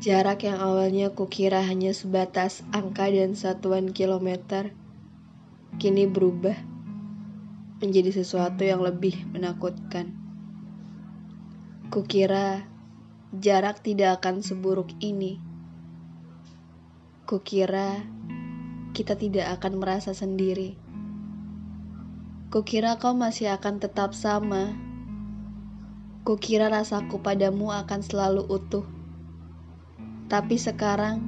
Jarak yang awalnya kukira hanya sebatas angka dan satuan kilometer, kini berubah menjadi sesuatu yang lebih menakutkan. Kukira jarak tidak akan seburuk ini. Kukira kita tidak akan merasa sendiri. Kukira kau masih akan tetap sama. Kukira rasaku padamu akan selalu utuh. Tapi sekarang,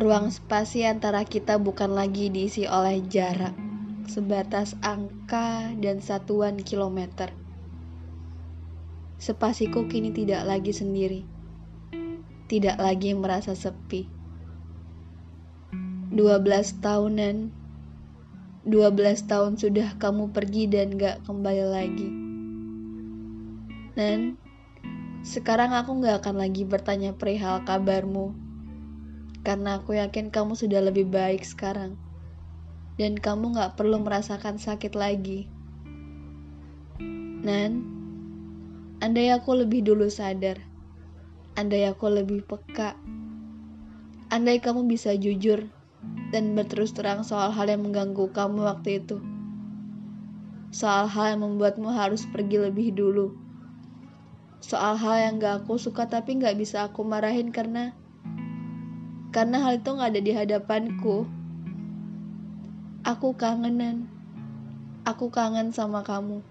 ruang spasi antara kita bukan lagi diisi oleh jarak, sebatas angka dan satuan kilometer. Spasiku kini tidak lagi sendiri, tidak lagi merasa sepi. 12 tahunan, 12 tahun sudah kamu pergi dan gak kembali lagi. Dan sekarang aku gak akan lagi bertanya perihal kabarmu, karena aku yakin kamu sudah lebih baik sekarang, dan kamu gak perlu merasakan sakit lagi. Nan, andai aku lebih dulu sadar, andai aku lebih peka, andai kamu bisa jujur dan berterus terang soal hal yang mengganggu kamu waktu itu, soal hal yang membuatmu harus pergi lebih dulu soal hal yang gak aku suka tapi gak bisa aku marahin karena karena hal itu gak ada di hadapanku. Aku kangenan. Aku kangen sama kamu.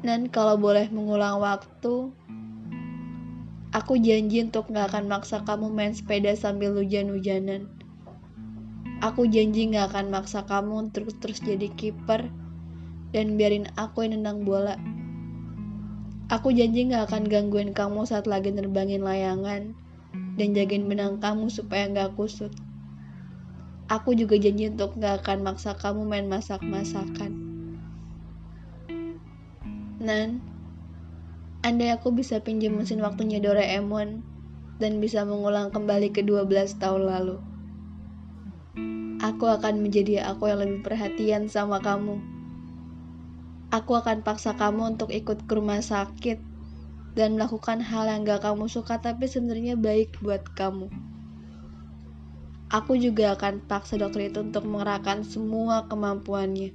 Dan kalau boleh mengulang waktu, aku janji untuk gak akan maksa kamu main sepeda sambil hujan-hujanan. Aku janji gak akan maksa kamu untuk terus jadi kiper dan biarin aku yang nendang bola. Aku janji gak akan gangguin kamu saat lagi nerbangin layangan dan jagain benang kamu supaya gak kusut. Aku juga janji untuk gak akan maksa kamu main masak-masakan. Nan, andai aku bisa pinjam mesin waktunya Doraemon dan bisa mengulang kembali ke 12 tahun lalu. Aku akan menjadi aku yang lebih perhatian sama kamu Aku akan paksa kamu untuk ikut ke rumah sakit dan melakukan hal yang gak kamu suka tapi sebenarnya baik buat kamu. Aku juga akan paksa dokter itu untuk mengerahkan semua kemampuannya.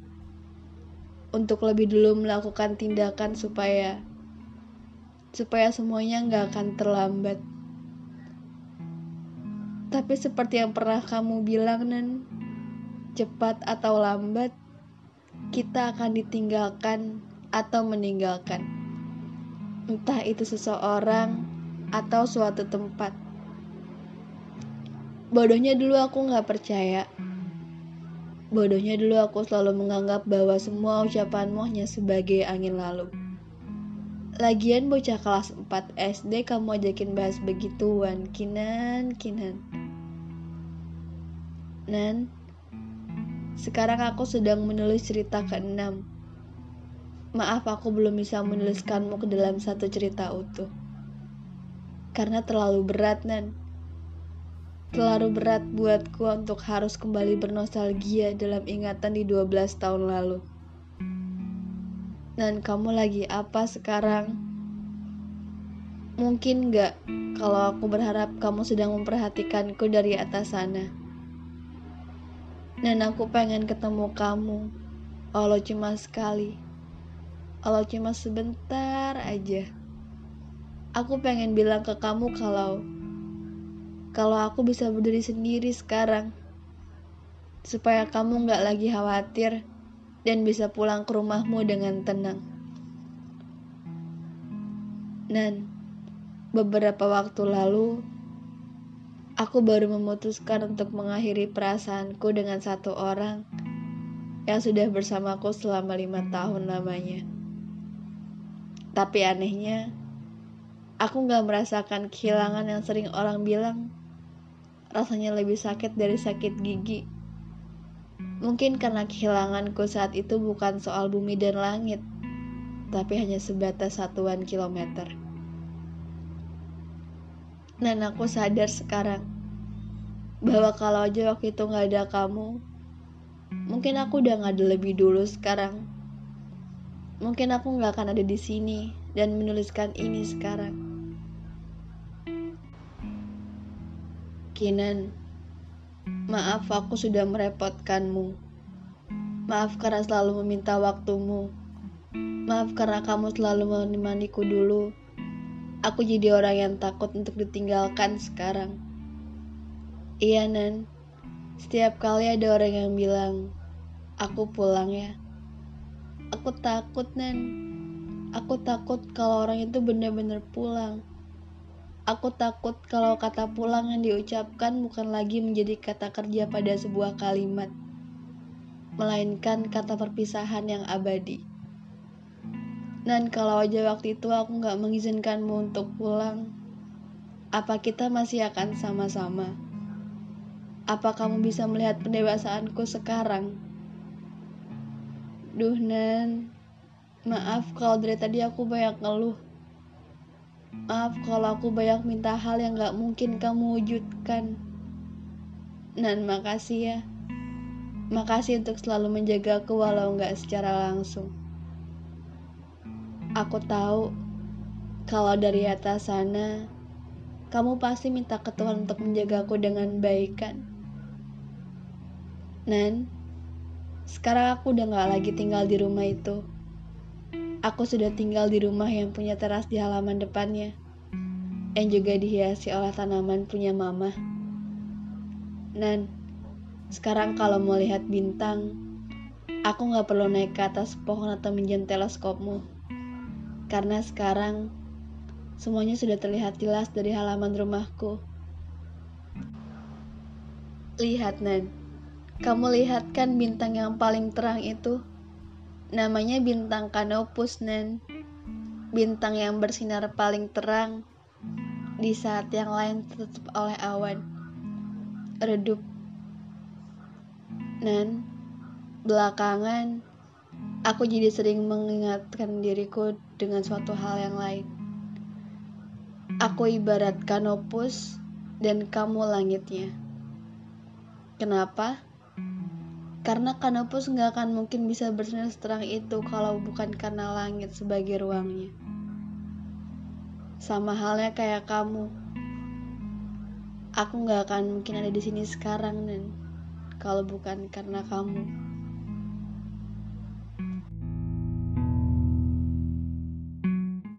Untuk lebih dulu melakukan tindakan supaya supaya semuanya gak akan terlambat. Tapi seperti yang pernah kamu bilang, Nan, cepat atau lambat, kita akan ditinggalkan atau meninggalkan. Entah itu seseorang atau suatu tempat. Bodohnya dulu aku gak percaya. Bodohnya dulu aku selalu menganggap bahwa semua ucapanmu hanya sebagai angin lalu. Lagian bocah kelas 4 SD kamu ajakin bahas begituan, kinan, kinan. Nan, sekarang aku sedang menulis cerita ke-6. Maaf aku belum bisa menuliskanmu ke dalam satu cerita utuh. Karena terlalu berat, Nan. Terlalu berat buatku untuk harus kembali bernostalgia dalam ingatan di 12 tahun lalu. Dan kamu lagi apa sekarang? Mungkin gak kalau aku berharap kamu sedang memperhatikanku dari atas sana. Dan aku pengen ketemu kamu. Allah cuma sekali. Allah cuma sebentar aja. Aku pengen bilang ke kamu kalau kalau aku bisa berdiri sendiri sekarang. Supaya kamu gak lagi khawatir dan bisa pulang ke rumahmu dengan tenang. Dan beberapa waktu lalu Aku baru memutuskan untuk mengakhiri perasaanku dengan satu orang yang sudah bersamaku selama lima tahun lamanya. Tapi anehnya, aku gak merasakan kehilangan yang sering orang bilang rasanya lebih sakit dari sakit gigi. Mungkin karena kehilanganku saat itu bukan soal bumi dan langit, tapi hanya sebatas satuan kilometer. Dan aku sadar sekarang bahwa kalau aja waktu itu nggak ada kamu, mungkin aku udah nggak ada lebih dulu sekarang. Mungkin aku nggak akan ada di sini dan menuliskan ini sekarang. Kinan, maaf aku sudah merepotkanmu. Maaf karena selalu meminta waktumu. Maaf karena kamu selalu menemaniku dulu. Aku jadi orang yang takut untuk ditinggalkan sekarang. Iya, Nan. Setiap kali ada orang yang bilang, aku pulang ya. Aku takut, Nan. Aku takut kalau orang itu benar-benar pulang. Aku takut kalau kata pulang yang diucapkan bukan lagi menjadi kata kerja pada sebuah kalimat, melainkan kata perpisahan yang abadi. Dan kalau aja waktu itu aku nggak mengizinkanmu untuk pulang, apa kita masih akan sama-sama? Apa kamu bisa melihat pendewasaanku sekarang? Duh, Nan, maaf kalau dari tadi aku banyak ngeluh Maaf kalau aku banyak minta hal yang gak mungkin kamu wujudkan. Dan makasih ya. Makasih untuk selalu menjaga aku walau gak secara langsung. Aku tahu kalau dari atas sana kamu pasti minta ke Tuhan untuk menjagaku dengan baik kan. Nan, sekarang aku udah gak lagi tinggal di rumah itu. Aku sudah tinggal di rumah yang punya teras di halaman depannya, yang juga dihiasi oleh tanaman punya mama. Nan, sekarang kalau mau lihat bintang, aku nggak perlu naik ke atas pohon atau minjem teleskopmu. Karena sekarang, semuanya sudah terlihat jelas dari halaman rumahku. Lihat, Nan. Kamu lihat kan bintang yang paling terang itu? Namanya bintang Canopus, Nen. Bintang yang bersinar paling terang di saat yang lain tertutup oleh awan. Redup. Nan, belakangan aku jadi sering mengingatkan diriku dengan suatu hal yang lain. Aku ibarat kanopus dan kamu langitnya. Kenapa? Karena kanopus nggak akan mungkin bisa bersinar seterang itu kalau bukan karena langit sebagai ruangnya. Sama halnya kayak kamu. Aku nggak akan mungkin ada di sini sekarang, dan kalau bukan karena kamu.